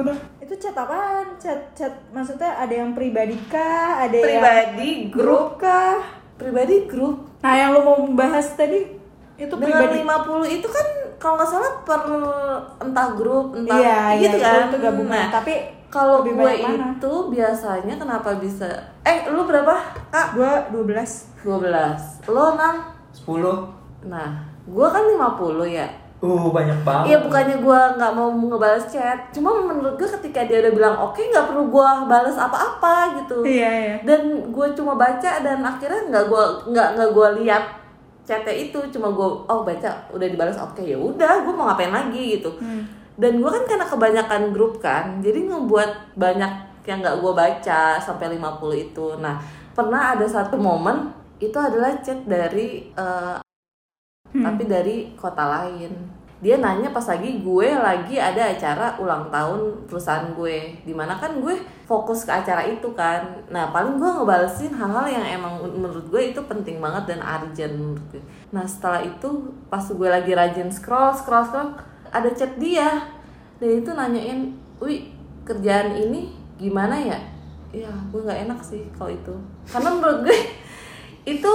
udah. Itu chat apaan? Chat chat maksudnya ada yang pribadi kah? Ada Pribadi, yang grup kah? Pribadi grup. Nah, yang lu mau bahas tadi itu Dengan pribadi. 50 itu kan kalau nggak salah per entah grup, entah Iya, gitu iya, kan. itu gabungan. Nah, Tapi kalau gue mana? itu biasanya kenapa bisa Eh, lu berapa? Kak? gua 12. 12. Lo 6? 10. Nah, gue kan 50 ya. Uh, banyak banget. Iya bukannya gue nggak mau ngebales chat, cuma menurut gue ketika dia udah bilang oke nggak perlu gue balas apa-apa gitu. Iya, iya. Dan gue cuma baca dan akhirnya nggak gue nggak nggak gue lihat chatnya itu, cuma gue oh baca udah dibalas oke ya udah gue mau ngapain lagi gitu. Hmm. Dan gue kan karena kebanyakan grup kan, jadi ngebuat banyak yang nggak gue baca sampai 50 itu. Nah pernah ada satu momen itu adalah chat dari eh, tapi dari kota lain. Dia nanya pas lagi gue lagi ada acara ulang tahun perusahaan gue. Di mana kan gue fokus ke acara itu kan. Nah paling gue ngebalesin hal-hal yang emang menurut gue itu penting banget dan urgent menurut gue. Nah setelah itu pas gue lagi rajin scroll scroll scroll ada chat dia. Dan itu nanyain wi kerjaan ini gimana ya? Ya gue nggak enak sih kalau itu. Karena menurut gue itu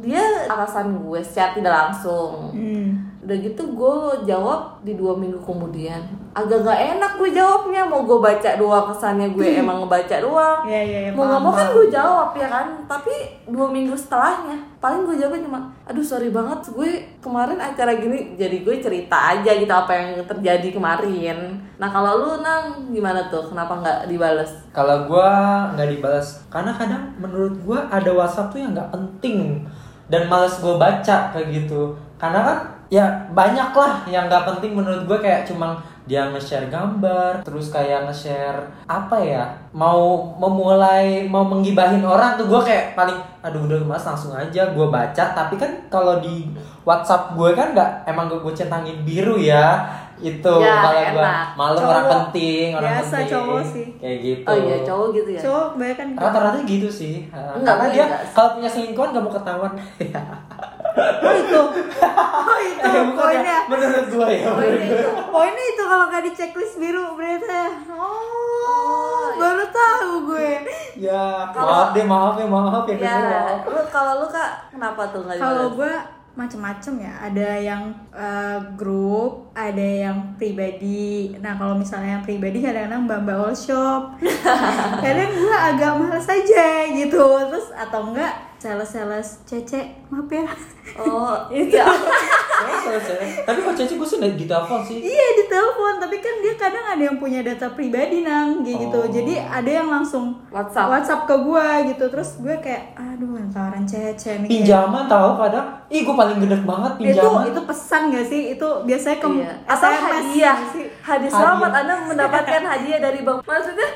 dia alasan gue secara tidak langsung. Hmm. udah gitu gue jawab di dua minggu kemudian. Agak gak enak gue jawabnya. Mau gue baca doang kesannya gue emang ngebaca doang. Iya, iya, iya. mau nggak mau kan gue jawab ya kan? Tapi dua minggu setelahnya paling gue jawabnya cuma aduh sorry banget gue kemarin acara gini jadi gue cerita aja gitu apa yang terjadi kemarin. Nah kalau lu nang gimana tuh? Kenapa nggak dibales? Kalau gua nggak dibalas, karena kadang menurut gua ada WhatsApp tuh yang nggak penting dan males gua baca kayak gitu. Karena kan ya banyak lah yang nggak penting menurut gua kayak cuma dia nge-share gambar, terus kayak nge-share apa ya, mau memulai mau menggibahin orang tuh gua kayak paling aduh udah mas langsung aja gua baca. Tapi kan kalau di WhatsApp gue kan nggak emang gue centangin biru ya itu Ya, kalau gua malu Cowok. orang penting orang Biasa penting cowok sih. kayak gitu oh iya cowok gitu ya Cowok kebanyakan gitu. rata-rata gitu sih Enggak, karena dia enggak kalau punya selingkuhan gak mau ketahuan Oh itu. Oh itu Eh, ya. poinnya. menurut gue ya Poinnya itu, poinnya itu kalau nggak di checklist biru berarti. Oh, baru tahu gue. ya Kalau- maaf deh maaf ya maaf ya, ya denger, maaf. lu kalau lu kak kenapa tuh nggak Kalau gue macem-macem ya, ada yang eh, grup, ada yang pribadi. Nah kalau misalnya yang pribadi kadang-kadang mbak mbak all shop, kadang gue agak males aja gitu. Terus atau enggak sales-sales cece, maaf ya. oh Itu. iya selesai. tapi kok Ceci gue sih udah ditelepon sih Iya di telepon, tapi kan dia kadang ada yang punya data pribadi nang kayak gitu. Oh. Jadi ada yang langsung WhatsApp. WhatsApp ke gua gitu. Terus gue kayak aduh tawaran cece nih. kayak- pinjaman tahu kadang ih gue paling gede banget Itu pinjaman itu pesan gak sih? Itu biasanya ke Iya. Atau hadiah sih? Hadiah Hadiah. selamat Anda mendapatkan hadiah dari bank Maksudnya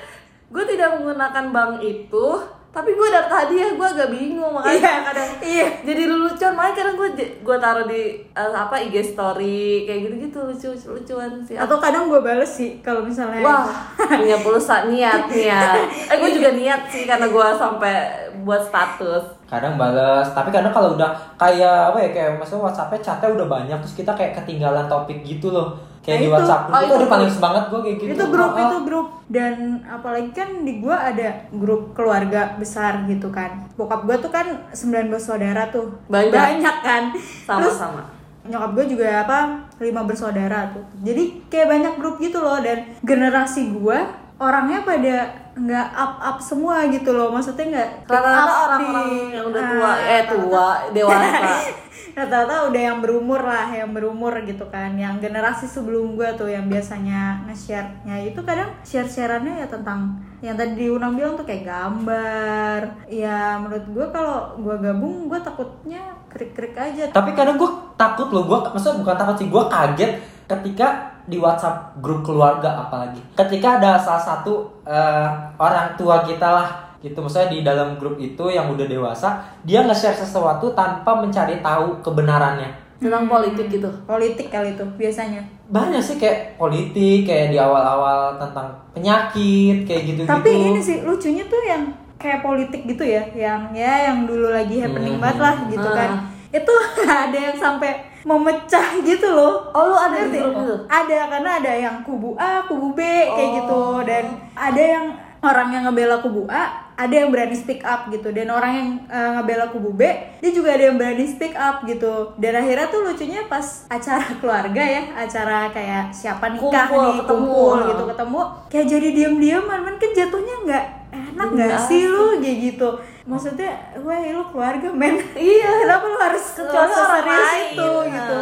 gue tidak menggunakan bank itu Tapi gue dapet hadiah gue agak bingung Makanya Iya, kadang iya. jadi lucuan Makanya kadang gue gue taruh di eh, apa IG story Kayak gitu-gitu lucu lucuan sih. Atau kadang gue bales sih kalau misalnya Wah punya pulsa niat niat Eh gue juga niat sih karena gue sampai buat status. Kadang balas tapi kadang kalau udah kayak apa ya kayak maksudnya WhatsAppnya chatnya udah banyak terus kita kayak ketinggalan topik gitu loh kayak Nah, di itu. WhatsApp. Oh, itu itu udah paling semangat gue kayak gitu. Itu grup Ah, itu grup. Dan apalagi kan di gua ada grup keluarga besar gitu kan. Bokap gua tuh kan 19 saudara tuh. Banyak. kan. Terus Sama-sama nyokap gue juga apa lima bersaudara tuh. Jadi kayak banyak grup gitu loh. Dan generasi gue orangnya pada nggak up up semua gitu loh. Maksudnya nggak Rata-rata orang-orang yang udah ah, tua. Eh rata-rata- tua Dewasa rata-rata udah yang berumur lah yang berumur gitu kan. Yang generasi sebelum gue tuh yang biasanya nge-share nya itu kadang share-shareannya ya tentang yang tadi Unang bilang tuh kayak gambar. Ya menurut gue kalau gue gabung gue takutnya krik-krik aja. Tapi kadang gue takut loh gue maksudnya bukan takut sih gue kaget ketika di WhatsApp grup keluarga apalagi. Ketika ada salah satu eh, orang tua kita lah gitu maksudnya di dalam grup itu yang udah dewasa dia nge-share sesuatu tanpa mencari tahu kebenarannya Tentang politik gitu politik kali itu biasanya banyak sih kayak politik kayak di awal-awal tentang penyakit kayak gitu-gitu Tapi ini sih lucunya tuh yang kayak politik gitu ya, yang ya yang dulu lagi happening Hmm. banget lah gitu Ah. kan. Itu ada yang sampai memecah gitu loh Oh, lu ada di Ngerti? grup itu? ada karena ada yang kubu A kubu B kayak Oh. gitu dan ada yang orang yang ngebela kubu A ada yang berani speak up gitu dan orang yang eh, ngebela kubu B dia juga ada yang berani speak up gitu dan akhirnya tuh lucunya pas acara keluarga ya acara kayak siapa nikah Kumpul, nih ketemu. kumpul gitu ketemu kayak jadi diam-diaman kan kan jatuhnya nggak enak Jadi nggak sih lu kayak gitu maksudnya wah lu keluarga men Iya. kenapa lu harus Kecuali orang lain. itu Nah. gitu.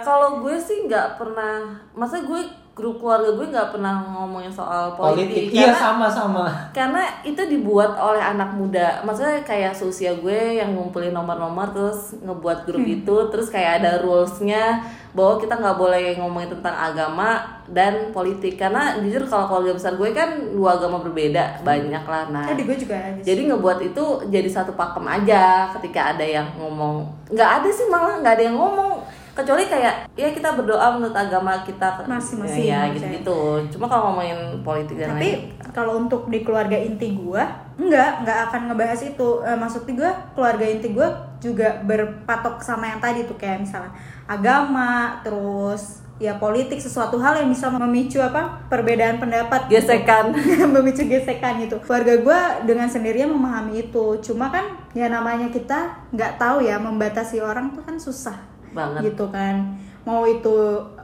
Kalau gue sih nggak pernah, masa gue grup keluarga gue nggak pernah ngomongin soal politik. Politik, iya karena sama sama karena itu dibuat oleh anak muda. Maksudnya kayak seusia gue yang ngumpulin nomor-nomor terus ngebuat grup itu terus kayak ada rulesnya bahwa kita nggak boleh ngomongin tentang agama dan politik. Karena jujur kalau keluarga besar gue kan dua agama berbeda banyak lah. Nah Tadi gue juga jadi ngebuat itu jadi satu pakem aja ketika ada yang ngomong. Nggak ada sih malah nggak ada yang ngomong kecuali kayak ya kita berdoa menurut agama kita. Masing-masing, ya maksudnya. gitu gitu cuma kalau ngomongin politik dan lain tapi kalau untuk di keluarga inti gua enggak enggak akan ngebahas itu. Eh, maksudnya gua keluarga inti gua juga berpatok sama yang tadi tuh kayak misalnya agama terus ya politik sesuatu hal yang bisa memicu apa perbedaan pendapat. Gitu. gesekan. Memicu gesekan gitu. Keluarga gue dengan sendirinya memahami itu. Cuma kan ya namanya kita nggak tahu ya membatasi orang tuh kan susah banget. Gitu kan. Mau itu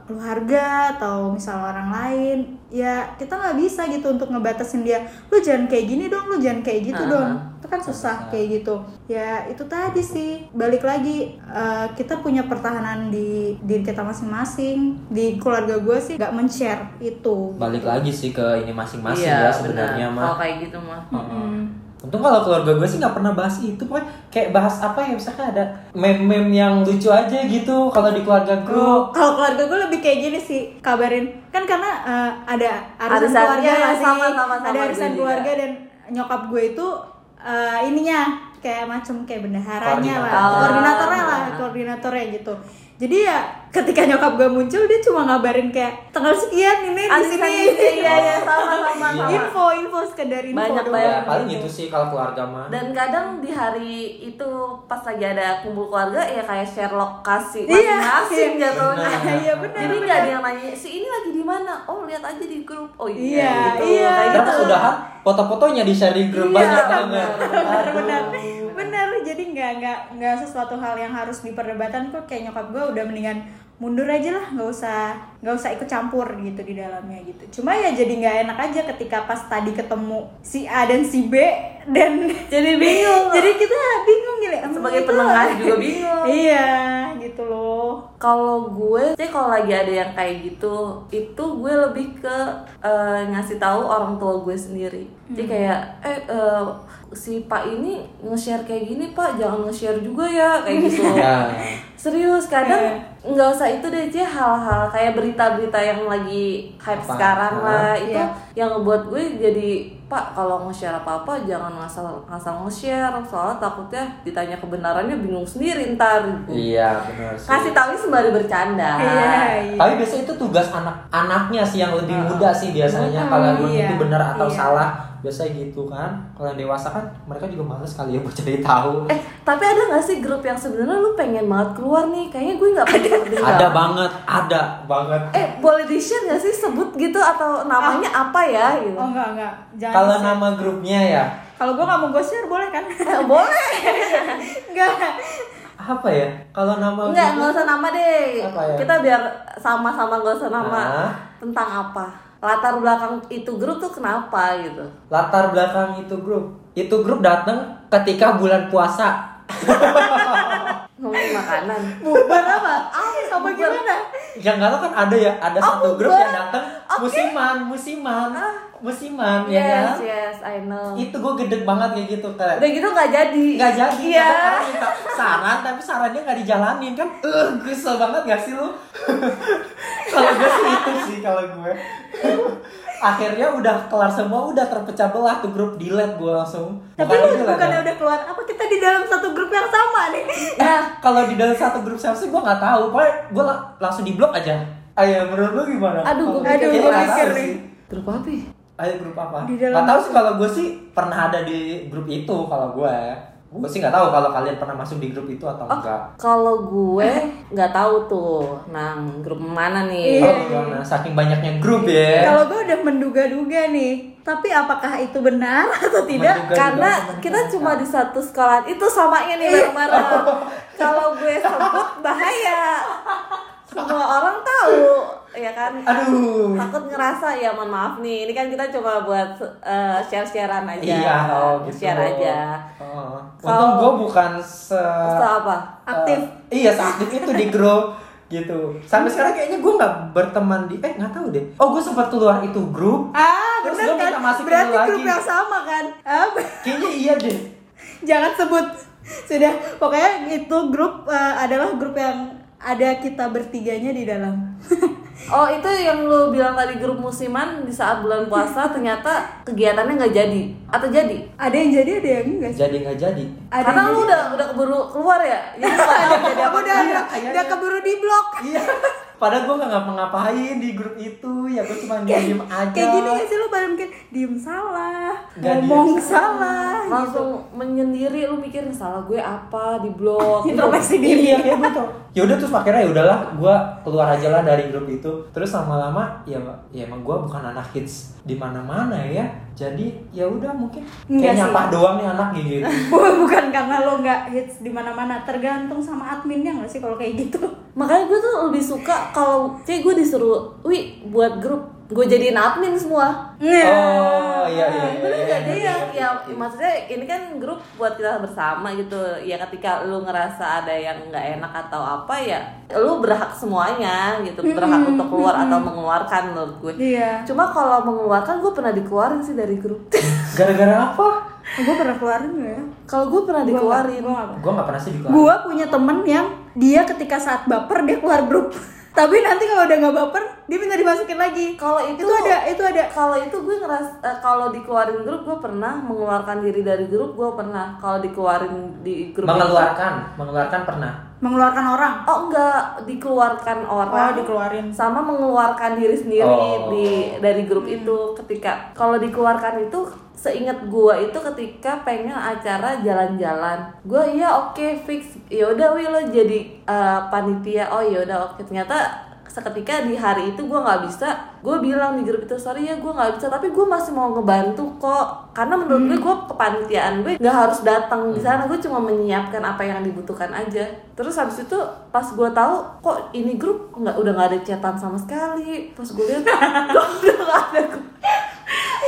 keluarga atau misal orang lain ya kita nggak bisa gitu untuk ngebatasin dia. Lu jangan kayak gini dong lu jangan kayak gitu Ah. dong. Itu kan susah kayak gitu. Ya itu tadi sih. Balik lagi eh, kita punya pertahanan di diri kita masing-masing. Di keluarga gue sih nggak men-share itu. Balik lagi sih ke ini masing-masing iya ya sebenarnya benar. mah kalau kayak gitu mah Heeh. Untung kalau keluarga gue sih nggak pernah bahas itu, pokoknya kayak bahas apa ya misalkan ada meme-meme yang lucu aja gitu kalau di keluarga Oh, grup. kalau keluarga gue lebih kayak gini sih kabarin kan karena eh, ada arisan keluarga sih sama, sama, sama ada gue arisan juga. keluarga dan nyokap gue itu eh, ininya kayak macam kayak bendaharanya lah Koordinator. koordinatornya lah koordinatornya gitu jadi ya ketika nyokap gue muncul dia cuma ngabarin kayak tanggal sekian ini di sini gitu, iya iya sama sama Iya. sama info info sekedar info Banyak doang. Ya, banget. paling itu sih kalau keluarga mah. dan kadang di hari itu pas lagi ada kumpul keluarga ya kayak share lokasi Iya, masing-masing iya. jatuhnya Benar. iya benar jadi nggak ada yang nanya si ini lagi di mana oh lihat aja di grup oh Iya, iya gitu iya. Terus gitu. udahan foto-fotonya di share di grup Iya, banyak benar, banget. benar benar nggak nggak nggak sesuatu hal yang harus diperdebatkan kok. Kayak nyokap gue udah mendingan mundur aja lah nggak usah nggak usah ikut campur gitu di dalamnya gitu. Cuma ya jadi nggak enak aja ketika pas tadi ketemu si A dan si B dan jadi bingung. Jadi kita bingung emang sebagai penengah juga bingung. Iya gitu loh kalau gue sih kalau lagi ada yang kayak gitu itu gue lebih ke eh, ngasih tahu orang tua gue sendiri jadi kayak eh eh, si pak ini nge-share kayak gini pak jangan nge-share juga ya kayak gitu Ya. serius kadang nggak usah itu deh sih hal-hal kayak berita-berita yang lagi hype Apa? sekarang lah itu Iya. yang ngebuat gue jadi pak kalau nge-share apa-apa jangan ngasal ngasal nge-share soalnya takutnya ditanya kebenarannya bingung sendiri ntar Iya, benar sih. kasih tahu sembari bercanda iya iya Tapi biasanya itu tugas anak-anaknya sih yang lebih muda sih biasanya kalau iya. itu benar atau Iya. salah biasanya gitu kan. Kalau yang dewasa kan mereka juga males kali ya buat cari tahu. eh tapi ada nggak sih grup yang sebenarnya lu pengen banget keluar nih kayaknya gue nggak pernah kedengar. ada banget, ada banget. eh boleh di share nggak sih sebut gitu atau namanya apa ya gitu oh enggak enggak jangan Kalau nama grupnya ya kalau gue nggak mau gue share boleh kan Eh, boleh enggak apa ya? Kalau nama Enggak, nggak usah nama deh. Apa ya? Kita biar sama-sama nggak usah nama. Ah. Tentang apa? Latar belakang itu grup tuh kenapa gitu? latar belakang itu grup. Itu grup datang ketika bulan puasa. Ngomongin makanan. bubar apa apa gimana Yang nggak tahu kan ada ya, ada satu grup yang datang musiman, musiman, musiman ya yes, kan? yes, I know. Itu gue gede banget kayak gitu kayak Udah gitu nggak jadi. nggak jadi Iya. minta saran tapi sarannya nggak dijalanin kan eh kesel banget gak sih lu kalau gue sih itu sih kalau gue akhirnya udah kelar semua udah terpecah belah tuh grup delete gue langsung tapi Bukan lu bukannya ya. udah keluar apa kita di dalam satu grup yang sama nih Nah, kalau di dalam satu grup siapa sih gue nggak tahu pokoknya gue la- langsung di blok aja ayo menurut lu gimana Aduh, nggak gua tahu mikir sih. nih. grup apa? ya? ayo grup apa Di dalam nggak tahu sih kalau gue sih pernah ada di grup itu kalau gue gue sih nggak tahu kalau kalian pernah masuk di grup itu atau Oh. enggak Kalau gue nggak tahu tuh, nang grup mana nih? Iya. Oh, gimana? saking banyaknya grup ya Kalau gue udah menduga-duga nih, tapi apakah itu benar atau tidak? Menduga. Karena Juga kita cuma di satu sekolah itu samanya nih bareng-bareng. Kalau gue sebut bahaya, semua orang tahu, ya kan? aduh Takut ngerasa ya, mohon maaf nih. Ini kan kita coba buat eh, share-sharean aja, iya oh gitu share aja. oh. untung Kalau- gue bukan se Terus apa? Aktif. Eh, iya seaktif itu di grup gitu sampai sekarang kayaknya gue nggak berteman di eh nggak tahu deh oh gue sempat keluar itu grup Ah, Terus bener gua kan? minta masukin Berarti grup lagi. yang sama kan? Ah, kayaknya iya deh jangan sebut. Sudah, pokoknya itu grup eh, adalah grup yang ada kita bertiganya di dalam. Oh itu yang lu bilang tadi grup musiman di saat bulan puasa ternyata kegiatannya nggak jadi atau jadi? ada yang jadi, ada yang enggak sih? jadi nggak jadi Ada Karena lu jadi. udah udah keburu keluar ya. Kamu apa. udah, Iya, udah, udah keburu di blok. iya padahal gue nggak ngapa-ngapain di grup itu ya gue cuma diem aja Kayak gini gak sih lu pada mikir diem salah, Nggak ngomong diem salah, gitu. Langsung menyendiri lu mikir salah gue apa di blog. Introspeksi diri. iya betul ya udah terus akhirnya ya udahlah gue keluar aja lah dari grup itu terus lama-lama ya ya emang gue bukan anak hits di mana-mana ya jadi ya udah mungkin Enggak kayak nyapa doang nih anak gitu Bukan karena lo nggak hits di mana-mana, tergantung sama adminnya nggak sih kalau kayak gitu. Makanya gue tuh lebih suka kalau kayak gue disuruh, wih buat grup gue jadiin admin semua. oh iya iya iya, Bener iya, gak? Jadi iya, ya, iya. ya maksudnya ini kan grup buat kita bersama gitu. Ya ketika lu ngerasa ada yang nggak enak atau apa ya, lu berhak semuanya gitu, berhak untuk keluar atau mengeluarkan menurut gue. Iya. Cuma kalau mengeluarkan gue pernah dikeluarin sih dari grup. gara-gara apa Gue pernah keluarin gak ya? kalau gue pernah dikeluarin. Gue nggak pernah sih di kelas Gue punya temen yang dia ketika saat baper dia keluar grup. Tapi nanti kalau udah nggak baper, dia minta dimasukin lagi. Kalau itu, Itu ada, itu ada. Kalau itu gue ngeras eh, kalau dikeluarin grup gue pernah mengeluarkan diri dari grup gue pernah. Kalau dikeluarin di grup itu- mengeluarkan mengeluarkan pernah Mengeluarkan orang. Oh enggak, dikeluarkan orang. Oh, dikeluarin. Sama mengeluarkan diri sendiri Oh. di dari grup itu ketika kalau dikeluarkan itu seingat gua itu ketika pengen acara jalan-jalan. Gua iya oke fix. Ya udah wih lo jadi eh, panitia. Oh ya udah oke. Ternyata seketika di hari itu gue nggak bisa gue bilang di grup itu sorry ya gue nggak bisa tapi gue masih mau ngebantu kok karena menurut gue gue kepanitiaan gue nggak harus datang di sana gue cuma menyiapkan apa yang dibutuhkan aja terus habis itu pas gue tahu kok ini grup nggak udah nggak ada chatan sama sekali pas gue lihat kok udah nggak ada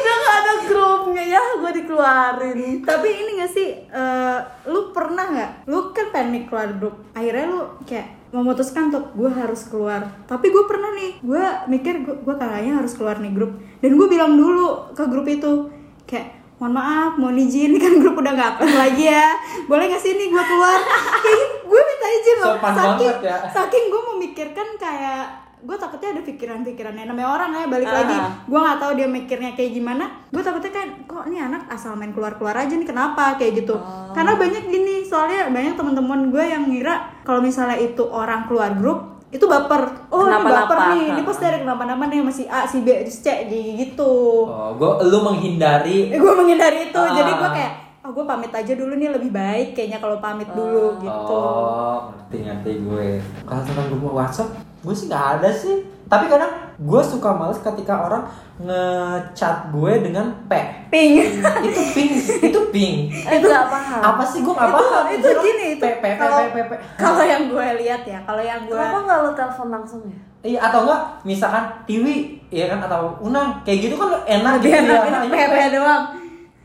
udah nggak ada grupnya ya gue dikeluarin Tapi ini gak sih, eh, lu pernah nggak? Lu kan nih keluar grup, akhirnya lu kayak memutuskan untuk gue harus keluar. Tapi gue pernah nih, gue mikir gue, gue kayaknya harus keluar nih grup. Dan gue bilang dulu ke grup itu, kayak mohon maaf, mohon izin, ini kan grup udah gak aktif lagi ya. Boleh gak sih nih gue keluar? Kayak gue minta izin loh. Sopan saking, banget ya. saking gue memikirkan kayak gue takutnya ada pikiran-pikirannya namanya orang ya balik Ah. lagi gue nggak tahu dia mikirnya kayak gimana. Gue takutnya kan kok ini anak asal main keluar keluar aja nih kenapa? Kayak gitu. Oh. karena banyak gini soalnya banyak teman-teman gue yang ngira kalau misalnya itu orang keluar grup itu baper. Oh ini baper nih ini pasti ada kenapa-napa nih masih A si B si C gitu. Oh gue lu menghindari. Gue menghindari itu. Jadi gue Ah. kayak oh gue pamit aja dulu nih lebih baik kayaknya kalau pamit dulu gitu. Oh, ngerti ngerti gue. Kalau tentang grup WhatsApp, gue sih nggak ada sih. Tapi kadang gue suka males ketika orang ngechat gue dengan P. ping itu ping, itu ping. eh nggak paham Apa sih gue nggak itu paham? itu gini itu P P P kalau P P P. kalau yang gue lihat ya kalau yang gue kenapa nggak lo telepon langsung ya Iya atau enggak misalkan Tiwi ya kan atau Unang kayak gitu kan enak lebih gitu enak ya. ini Iya, PP doang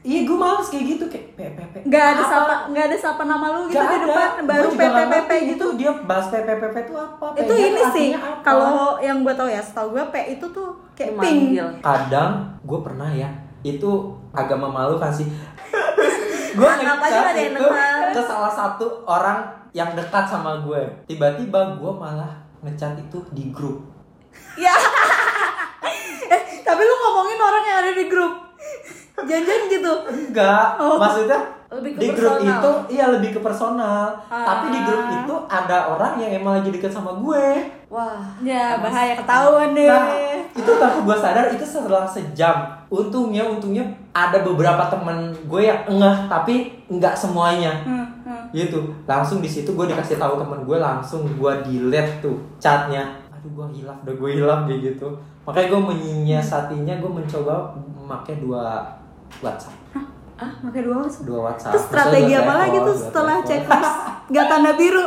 Iya gue males kayak gitu kayak P P P. nggak ada Apa? sapa nggak ada sapa nama lu gitu di ada. depan baru ngerti gitu Dia bahas P P P P itu apa? P itu ini sih kalau yang gue tahu ya setahu gue P itu tuh kayak ping kadang gue pernah ya itu agak memalukan sih gue yang itu ke salah satu orang yang dekat sama gue tiba-tiba gue malah ngechat itu di grup ya eh tapi lu ngomongin orang yang ada di grup janjian gitu? Enggak. Oh. maksudnya Lebih ke di grup personal. itu iya lebih ke personal. Ah. tapi di grup itu ada orang yang emang lagi deket sama gue. Wah. Ya bahaya. Ketahuan deh. Nah itu tanpa gue sadar itu setelah sejam. Untungnya untungnya ada beberapa temen gue yang engah tapi nggak semuanya. Hmm, hmm. gitu. Langsung di situ gue dikasih tahu temen gue langsung gue delete tuh chatnya. Aduh gue hilaf udah gue hilaf kayak gitu. Makanya gue menyiasatinya gue mencoba memakai dua WhatsApp Ah, pakai dua WhatsApp. dua WhatsApp Terus strategi apa lagi telepon, tuh setelah checklist gak tanda biru?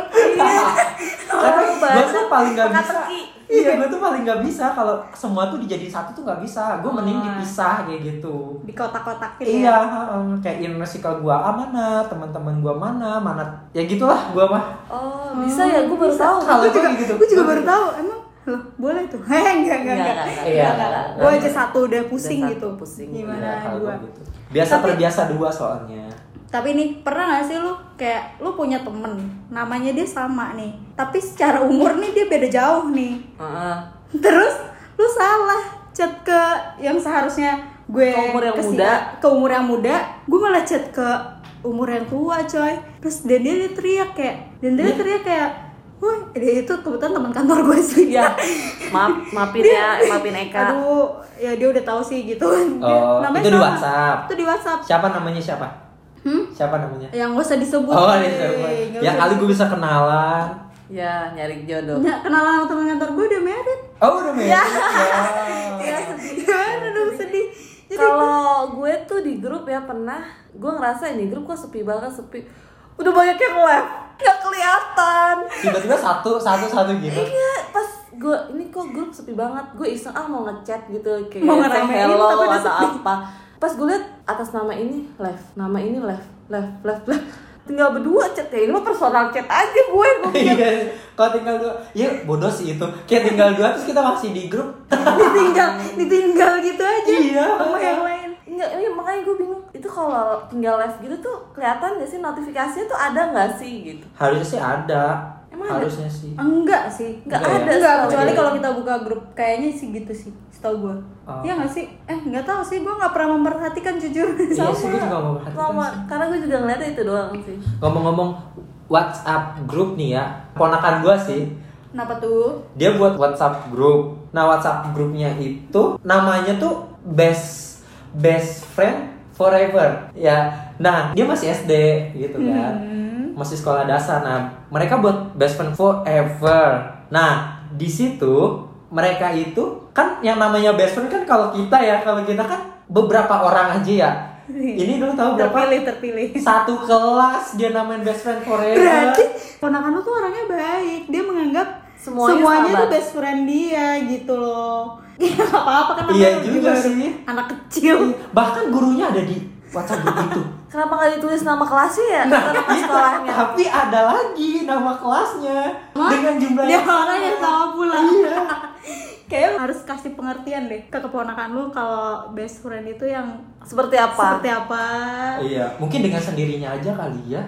Karena gue tuh paling gak bisa. Iya gue tuh paling gak bisa Kalau semua tuh dijadiin satu tuh gak bisa Gue mending Oh. dipisah kayak gitu Di kotak-kotakin Iya, ya. heeh. kayak circle gua ah mana, teman-teman gua mana, mana ya gitulah gua mah. Oh, bisa ya? Gue baru tahu. Kalau Gue juga, gitu. gue juga baru tahu. Emang loh boleh tuh? Enggak, enggak, Enggak, enggak. enggak, enggak. Iya. Gue aja satu udah pusing Udah gitu. pusing. Gimana Iya, kalau dua? gitu. Biasa Tapi- terbiasa dua soalnya. Tapi nih pernah gak sih lu kayak lu punya temen namanya dia sama nih, tapi secara umur nih dia beda jauh nih. Heeh. Terus lu salah chat ke yang seharusnya gue Ke umur yang muda. ke umur yang muda, gue malah chat ke umur yang tua coy. Terus dan dia, dia teriak kayak dan dia teriak kayak Wah, dia itu kebetulan teman kantor gue sih. Ya, maaf, maafin ya, maafin Eka. Aduh, ya dia udah tahu sih gitu. Dia- Oh, itu di sama. WhatsApp. Itu di WhatsApp. Siapa namanya siapa? Hmm? Siapa namanya? Yang gak usah disebut. Oh, ini nggak Ya usah kali gue bisa kenalan. Ya, nyari jodoh. Ya, kenalan sama teman kantor gue udah married. Oh, udah married. Ya. Ya sedih. Gimana dong sedih. Jadi Kalau gue tuh di grup ya pernah, gue ngerasa ini grup kok sepi banget sepi. Udah banyak yang left, nggak kelihatan. Tiba-tiba satu, satu, satu gitu. Iya, pas gue ini kok grup sepi banget. Gue iseng ah mau ngechat gitu kayak Mau ngeramein, hello tapi udah atau sepi. apa. Pas gue liat atas nama ini left, nama ini left, left, left, left. Tinggal berdua chat ya, ini mah personal chat aja gue. Gue Iya, kalau tinggal dua, ya bodoh sih itu. Kayak tinggal dua terus kita masih di grup. ditinggal, ditinggal gitu aja. Iya. Sama yang lain. Enggak, iya makanya gue bingung. Itu kalau tinggal live gitu tuh kelihatan gak sih notifikasinya tuh ada nggak sih gitu? Harusnya sih ada. Emang ada? Harusnya sih. Enggak sih. Nggak Enggak ya? ada. Enggak, setahu kecuali gue. kalau kita buka grup kayaknya sih gitu sih, setahu gue. Oh. Iya nggak sih? Eh nggak tahu sih, gue nggak pernah memperhatikan jujur. Iya sih gue juga mau Sama, perhatikan sih. karena gue juga ngeliatnya itu doang sih. Ngomong-ngomong WhatsApp grup nih ya, ponakan gua sih, Kenapa tuh? dia buat WhatsApp grup. Nah WhatsApp grupnya itu namanya tuh best best friend forever ya. Nah dia masih SD gitu kan, Hmm. masih sekolah dasar. Nah mereka buat best friend forever. Nah di situ mereka itu kan yang namanya best friend kan kalau kita ya kalau kita kan beberapa orang aja ya. Ini dulu tahu berapa? Terpilih, terpilih. Satu kelas dia namain best friend forever. Berarti ponakan lu tuh orangnya baik. Dia menganggap Semuanya semuanya, sahabat. tuh best friend dia gitu loh. Ya nggak apa-apa kan Iya namanya juga sih. Anak kecil. Bahkan gurunya ada di WhatsApp grup itu. Kenapa nggak ditulis nama kelasnya ya? Nah, Nama itu, sekolahnya. tapi ada lagi nama kelasnya Hah? dengan jumlah Dia yang orang yang sama pula. Iya. Kayaknya harus kasih pengertian deh ke keponakan lu kalau best friend itu yang Seperti apa? seperti apa. Iya, mungkin dengan sendirinya aja kali ya.